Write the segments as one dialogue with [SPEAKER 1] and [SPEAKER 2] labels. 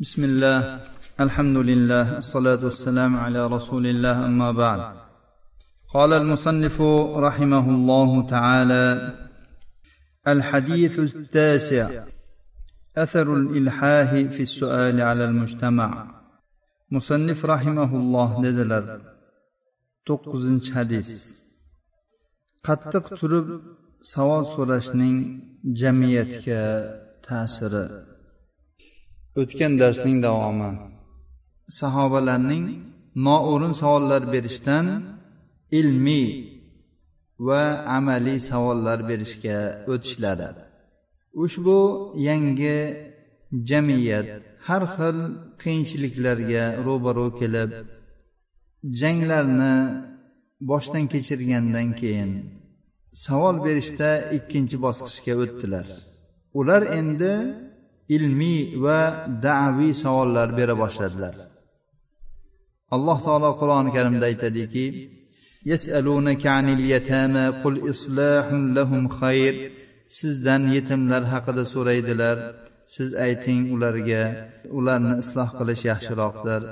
[SPEAKER 1] بسم الله الحمد لله الصلاة والسلام على رسول الله أما بعد قال المصنف رحمه الله تعالى الحديث التاسع أثر الإلحاه في السؤال على المجتمع مصنف رحمه الله dedilar to'qqizinchi hadis qattiq turib savol so'rashning jamiyatga ta'siri O'tgan darsning davomi. Sahobalarning noo'rin savollar berishdan ilmiy va amaliy savollar berishga o'tishlari. Ushbu yangi jamiyat har xil qiyinchiliklarga ro'baro kelib janglarni boshdan kechirgandan keyin savol berishda ikkinchi bosqichga o'tdilar. Ular endi ilmiy va da'viy savollar bera boshladilar. Alloh taolo qur'oni karimda aytadiki sizdan yetimlar haqida so'raydilar. Siz ayting ularga ularni isloh qilish yaxshiroqdir.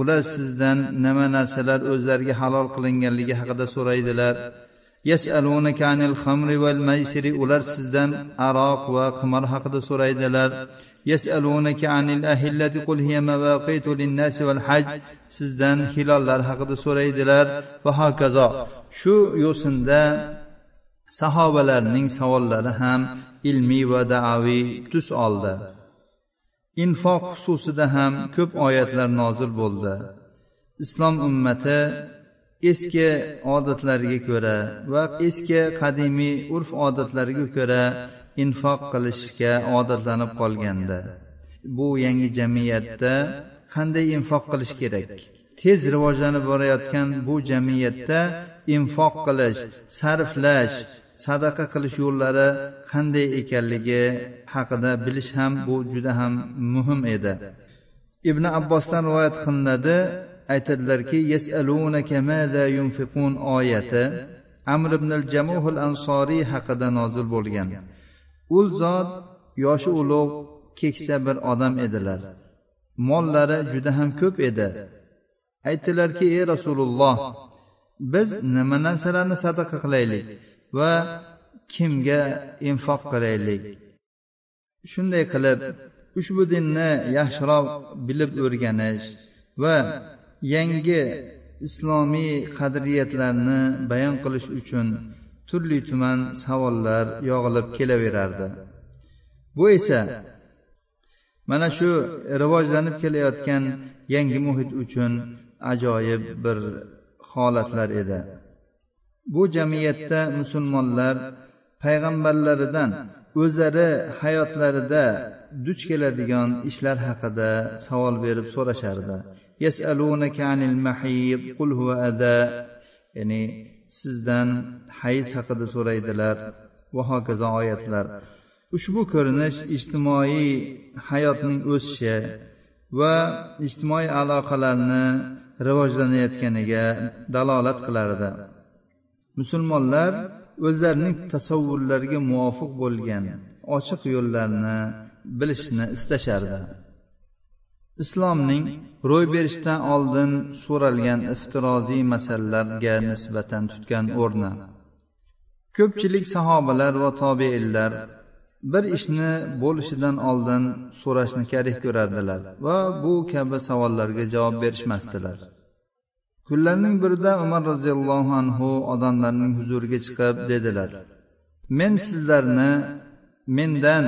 [SPEAKER 1] Ular sizdan nima narsalar o'zlariga halol qilinganligi haqida so'raydilar. Yasalunaka anil khamri wal maysiri ular sizdan aroq va qimor haqida so'raydilar. Yasalunaka anil ahillati qul hiya mawaqitu linnasi wal haj sizdan hilollar haqida so'raydilar. Va hokazo shu yo'sinda sahobalarning savollari ham ilmiy va da'aviy tus oldi. Infoq xususida ham ko'p oyatlar nozil bo'ldi. Islom ummati eski odatlariga ko'ra va eski qadimiy urf odatlariga ko'ra infoq qilishga odatlanib qolganda bu yangi jamiyatda qanday infoq qilish kerak? Tez rivojlanib borayotgan bu jamiyatda infoq qilish sarflash sadaqa qilish yo'llari qanday ekanligi haqida bilish ham bu juda ham muhim edi. Ibn abbosdan rivoyat qilinadi aytadilarki yasalunaka mada yunfiqun oyati amr ibn al jamuhil ansoriy haqida nozil bo'lgan. U zot yoshi ulug' keksa bir odam edilar. Mollari juda ham ko'p edi. Aytdilarki ey rasululloh biz nima narsalarni sadaqa qilaylik va kimga infoq qilaylik? Shunday qilib ushbu dinni yaxshiroq bilib o'rganish va yangi islomiy qadriyatlarni bayon qilish uchun turli tuman savollar yog'ilib kelaverardi. Bu esa mana shu rivojlanib kelayotgan yangi muhit uchun ajoyib bir holatlar edi. Bu jamiyatda musulmonlar payg'ambarlaridan o'zlari hayotlarida duch keladigan ishlar haqida savol berib so'rashardi. Ya'ni sizdan hayz haqida so'raydilar va hokazo oyatlar. Ushbu ko'rinish ijtimoiy hayotning o'sishi va ijtimoiy aloqalarni rivojlanayotganiga dalolat qilardi. Musulmonlar o'zlarining tasavvurlariga muvofiq bo'lgan ochiq yo'llarni bilishni istashardi islomning ro'y berishdan oldin so'ralgan iftiroziy masalalarga nisbatan tutgan o'rni. Ko'pchilik sahobalar va tobeinlar bir ishni bo'lishidan oldin so'rashni karih ko'rardilar va bu kabi savollarga javob berishmasdilar. Kunlarning birida umar roziyallohu anhu odamlarning huzuriga chiqib dedilar men sizlarni mendan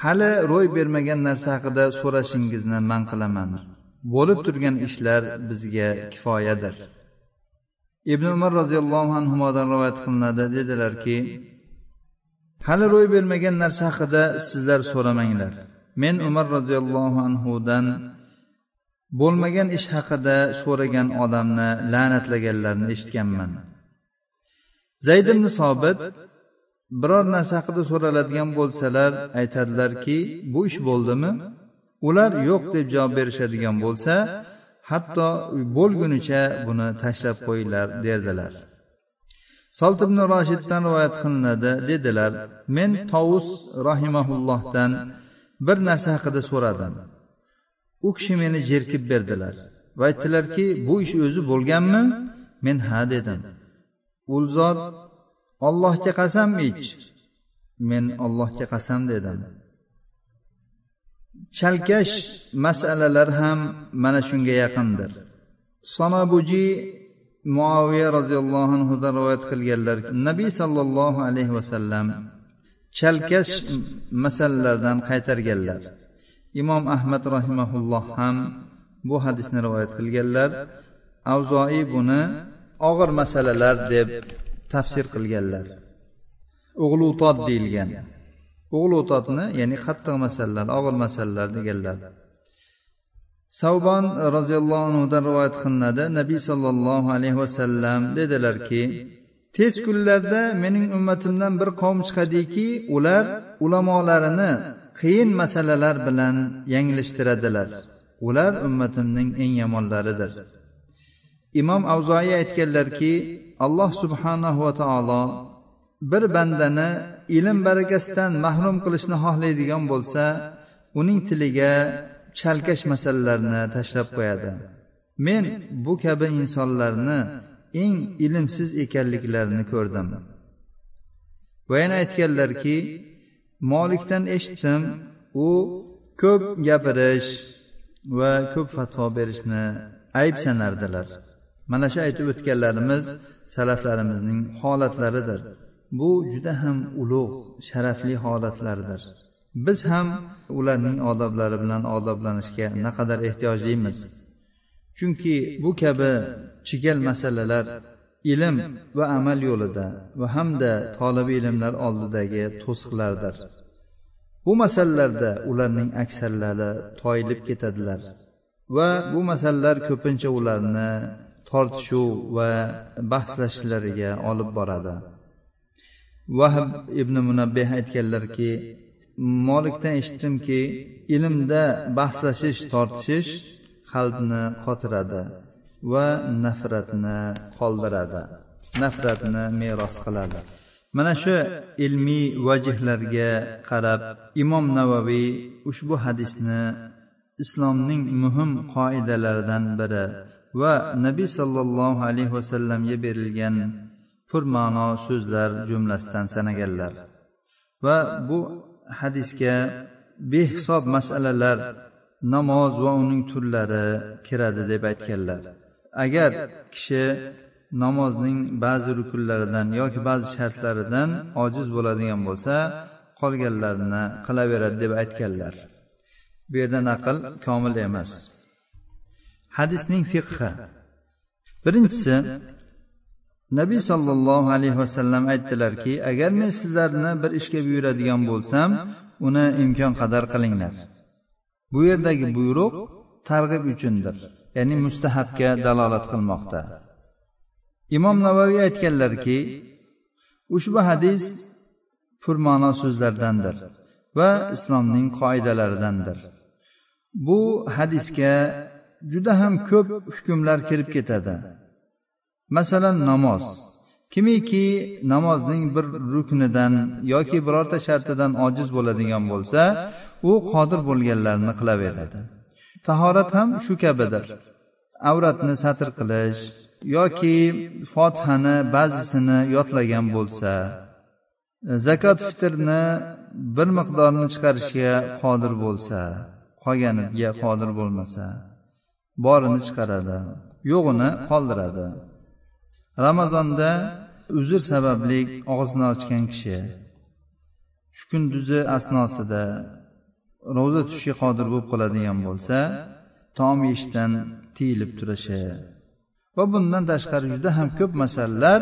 [SPEAKER 1] hali ro'y bermagan narsa haqida so'rashingizni man qilaman. Bo'lib turgan ishlar bizga kifoyadir. Ibn umar roziyallohu anhudan rivoyat qilinadi dedilarki hali ro'y bermagan narsa haqida sizlar so'ramanglar. Men umar roziyallohu anhudan bo'lmagan ish haqida so'ragan odamni la'natlaganlarini eshitganman. Zayd ibn sobit biror narsa haqida so'raladigan bo'lsalar aytadilarki bu ish bo'ldimi? Ular yo'q deb javob berishadigan bo'lsa hatto bo'lgunicha buni tashlab qo'yinglar derdilar. Solt ibn roshiddan rivoyat qilinadi dedilar men tovus rahimaullohdan bir narsa haqida so'radim. U kishi meni jerkib berdilar va aytdilarki bu ish o'zi bo'lganmi? Men ha dedim. U zot ollohga qasam ich. Men ollohga qasam dedim. Chalkash masalalar ham mana shunga yaqindir. Sonabuji muaviya roziyallohu anhudan rivoyat qilganlar nabiy sollallohu alayhi vasallam chalkash masalalardan qaytarganlar. Imom ahmad rahimaulloh ham bu hadisni rivoyat qilganlar. Avzoiy buni og'ir masalalar deb tafsir qilganlar. O'g'lutod deyilgan. O'g'lutodni ya'ni qattiq masalalar og'ir masalalar deganlar. Savbon roziyallohu anhudan rivoyat qilinadi. Nabiy sollallohu alayhi vasallam dedilarki tez kunlarda mening ummatimdan bir qavm chiqadiki ular ulamolarini qiyin masalalar bilan yanglishtiradilar. Ular ummatimning eng yomonlaridir. Imom avzoiy aytganlarki alloh subhanahu va taolo bir bandani ilm barakasidan mahrum qilishni xohlaydigan bo'lsa uning tiliga chalkash masalalarni tashlab qo'yadi. Men bu kabi insonlarni eng ilmsiz ekanliklarini ko'rdim. Va yana aytganlarki molikdan eshitdim u ko'p gapirish va ko'p fatvo berishni ayb sanardilar mana shu aytib o'tganlarimiz salaflarimizning holatlaridir. Bu juda ham ulug' sharafli holatlardir. Biz ham ularning odoblari bilan odoblanishga naqadar ehtiyojlimiz. Chunki bu kabi chigal masalalar ilm va amal yo'lida va hamda tolibi ilmlar oldidagi to'siqlardir. Bu masalalarda ularning aksarlari toyilib ketadilar va bu masalalar ko'pincha ularni tortishuv va bahslashishlariga olib boradi. Vahb ibn munabbeh aytganlarki molikdan eshitdimki ilmda bahslashish tortishish qalbni qotiradi. Va nafratni qoldiradi nafratni meros qiladi. Mana shu ilmiy vajihlarga qarab imom navaviy ushbu hadisni islomning muhim qoidalaridan biri va nabiy sollallohu alayhi vasallamga berilgan purma'no so'zlar jumlasidan sanaganlar. Va bu hadisga behisob masalalar namoz va uning turlari kiradi deb aytganlar. Agar kishi namozning ba'zi rukunlaridan yoki ba'zi shartlaridan ojiz bo'ladigan bo'lsa qolganlarini qilaveradi deb aytganlar. Bu yerda naql komil emas. Hadisning fiqhi. Birinchisi nabiy sollallohu alayhi vasallam aytdilarki agar men sizlarni bir ishga buyuradigan bo'lsam uni imkon qadar qilinglar. Bu yerdagi buyruq targ'ib uchundir. Ya'ni mustahabga dalolat qilmoqda. Imom navoiy aytganlarki ushbu hadis purma'no so'zlardandir va islomning qoidalaridandir. Bu hadisga juda ham ko'p hukmlar kirib ketadi. Masalan namoz. Kimiki namozning bir ruknidan yoki birorta shartidan ojiz bo'ladigan bo'lsa u qodir bo'lganlarini qilaveradi. Tahorat ham shu kabidir. Avratni satr qilish yoki fotihani ba'zisini yodlagan bo'lsa zakot fitrni bir miqdorini chiqarishga qodir bo'lsa qolganiga qodir bo'lmasa borini chiqaradi yo'g'ini qoldiradi. Ramazonda uzr sababli og'zini ochgan kishi shu kunduzi asnosida ro'za tutishga qodir bo'lib qoladigan bo'lsa taom yeyishdan tiyilib turishi. Va bundan tashqari juda ham ko'p masalalar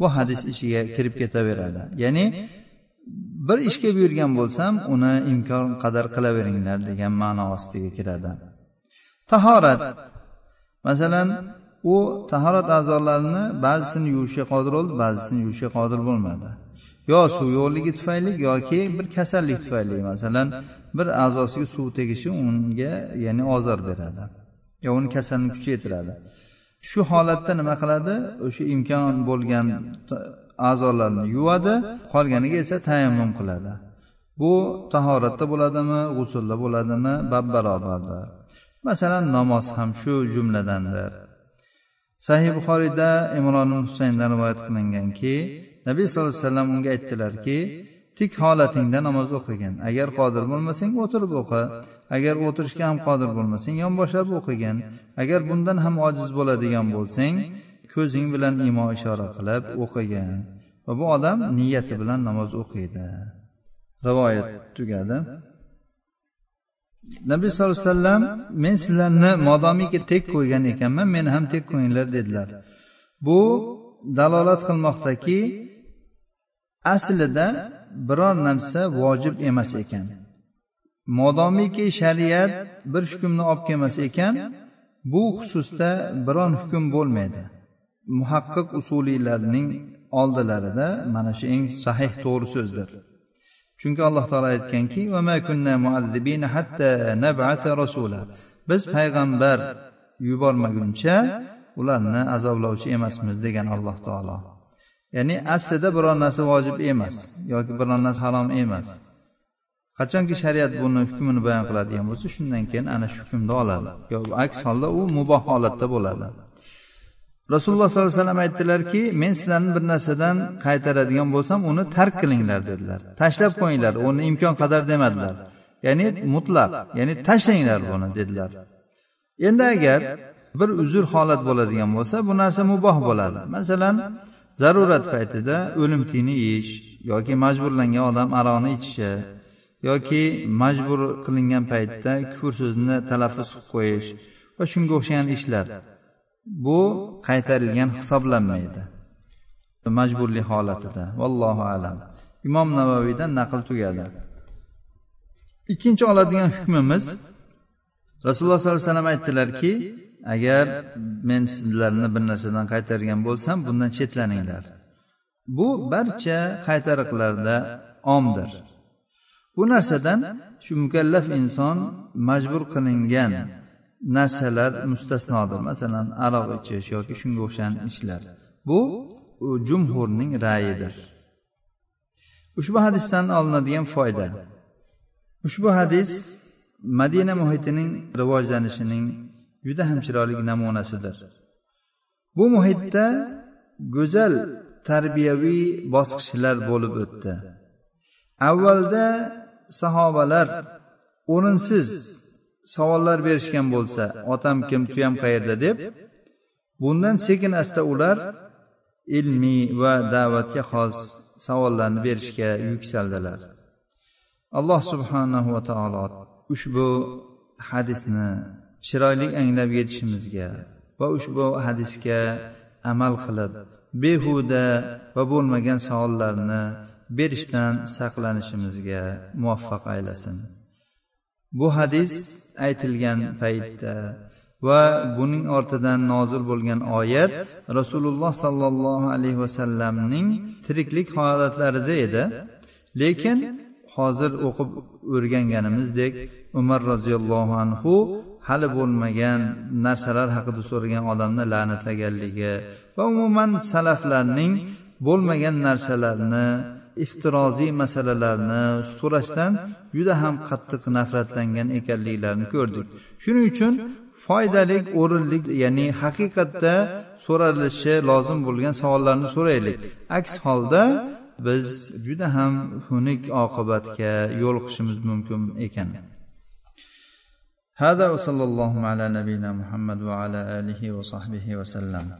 [SPEAKER 1] bu hadis ichiga kirib ketaveradi. Ya'ni bir ishga buyurgan bo'lsam uni imkon qadar qilaveringlar degan ma'no ostiga kiradi. Tahorat. Masalan u tahorat a'zolarini ba'zisini yuvishga qodir bo'ldi ba'zisini yuvishga qodir bo'lmadi. Yo suv yo'qligi tufayli yoki bir kasallik tufayli masalan bir a'zosiga suv tegishi unga ya'ni ozor beradi. Yo uni kasalini kuchaytiradi. Shu holatda nima qiladi? O'sha imkon bo'lgan a'zolarni yuvadi qolganiga esa tayammum qiladi. Bu tahoratda bo'ladimi g'usulda bo'ladimi? Bab barobardir masalan namoz ham shu jumladandir. Sahih buxoriyda imron husayndan rivoyat qilinganki nabiy sallallohu alayhi vasallam unga aytdilarki tik holatingda namoz o'qigin. Agar qodir bo'lmasang o'tirib o'qi. Agar o'tirishga ham qodir bo'lmasang yonboshlab o'qigin. Agar bundan ham ojiz bo'ladigan bo'lsang ko'zing bilan imo ishora qilib o'qigin. Va bu odam niyati bilan namoz o'qiydi. Rivoyat tugadi. Nabiy sallallohu alayhi vasallam men sizlarni modomiki tek qo'ygan ekanman meni ham tek qo'yinglar dedilar. Bu dalolat qilmoqdaki aslida biror narsa vojib emas ekan. Modomiki shariat bir hukmni olib kelmas ekan bu xususda biron hukm bo'lmaydi. Muhaqqiq usuliylarning oldilarida mana shu eng sahih to'g'ri so'zdir. Chunki alloh taolo aytganki biz payg'ambar yubormaguncha ularni azoblovchi emasmiz degan alloh taolo. Ya'ni aslida biror narsa vojib emas yoki biror narsa harom emas. qachonki shariat buni hukmini bayon qiladigan bo'lsa shundan keyin ana shu hukmni oladi. yo aks holda u muboh holatda bo'ladi. Rasululloh sollallohu alayhi vasallam aytdilarki men sizlarni bir narsadan qaytaradigan bo'lsam uni tark qilinglar dedilar. Tashlab qo'yinglar uni imkon qadar demadilar. Ya'ni mutlaq ya'ni tashlanglar buni dedilar. Endi agar bir uzr holat bo'ladigan bo'lsa bu narsa muboh bo'ladi. Masalan zarurat paytida o'lim tiyni yeyish yoki majburlangan odam aroqni ichishi yoki majbur qilingan paytda kufr so'zini talaffuz qilib qo'yish va shunga o'xshagan ishlar. Bu qaytarilgan hisoblanmaydi. Majburlik holatida. Vallohu alam. Imom navoiydan naql tugadi. Ikkinchi oladigan hukmimiz rasululloh sollallohu alayhi vasallam aytdilarki agar men sizlarni bir narsadan qaytargan bo'lsam bundan chetlaninglar. Bu barcha qaytariqlarda omdir. Bu narsadan shu mukallaf inson majbur qilingan narsalar mustasnodir. Masalan aroq ichish yoki shunga o'xshagan ishlar. Bu jumhurning rayidir. Ushbu hadisdan olinadigan foyda. Ushbu hadis madina muhitining rivojlanishining juda ham chiroyli namunasidir. Bu muhitda go'zal tarbiyaviy bosqichlar bo'lib o'tdi. Avvalda sahobalar o'rinsiz savollar berishgan bo'lsa otam kim tuyam qayerda? deb bundan sekin asta ular ilmiy va da'vatga xos savollarni berishga yuksaldilar. Alloh subhanahu va taolo ushbu hadisni chiroyli anglab yetishimizga va ushbu hadisga amal qilib behuda va bo'lmagan savollarni berishdan saqlanishimizga muvaffaq aylasin. Bu hadis aytilgan paytda va buning ortidan nozil bo'lgan oyat rasululloh sollallohu alayhi vasallamning tiriklik holatlarida edi. Lekin hozir o'qib o'rganganimizdek umar roziyallohu anhu hali bo'lmagan narsalar haqida so'ragan odamni la'natlaganligi va umuman salaflarning bo'lmagan narsalarni iftiroziy masalalarni so'rashdan juda ham qattiq nafratlangan ekanliklarini ko'rdik. Shuning uchun foydali o'rinli ya'ni haqiqatda so'ralishi lozim bo'lgan savollarni so'raylik. Aks holda biz juda ham xunuk oqibatga yo'liqishimiz mumkin ekan. هذا وصلى الله على نبينا محمد وعلى آله وصحبه وسلم.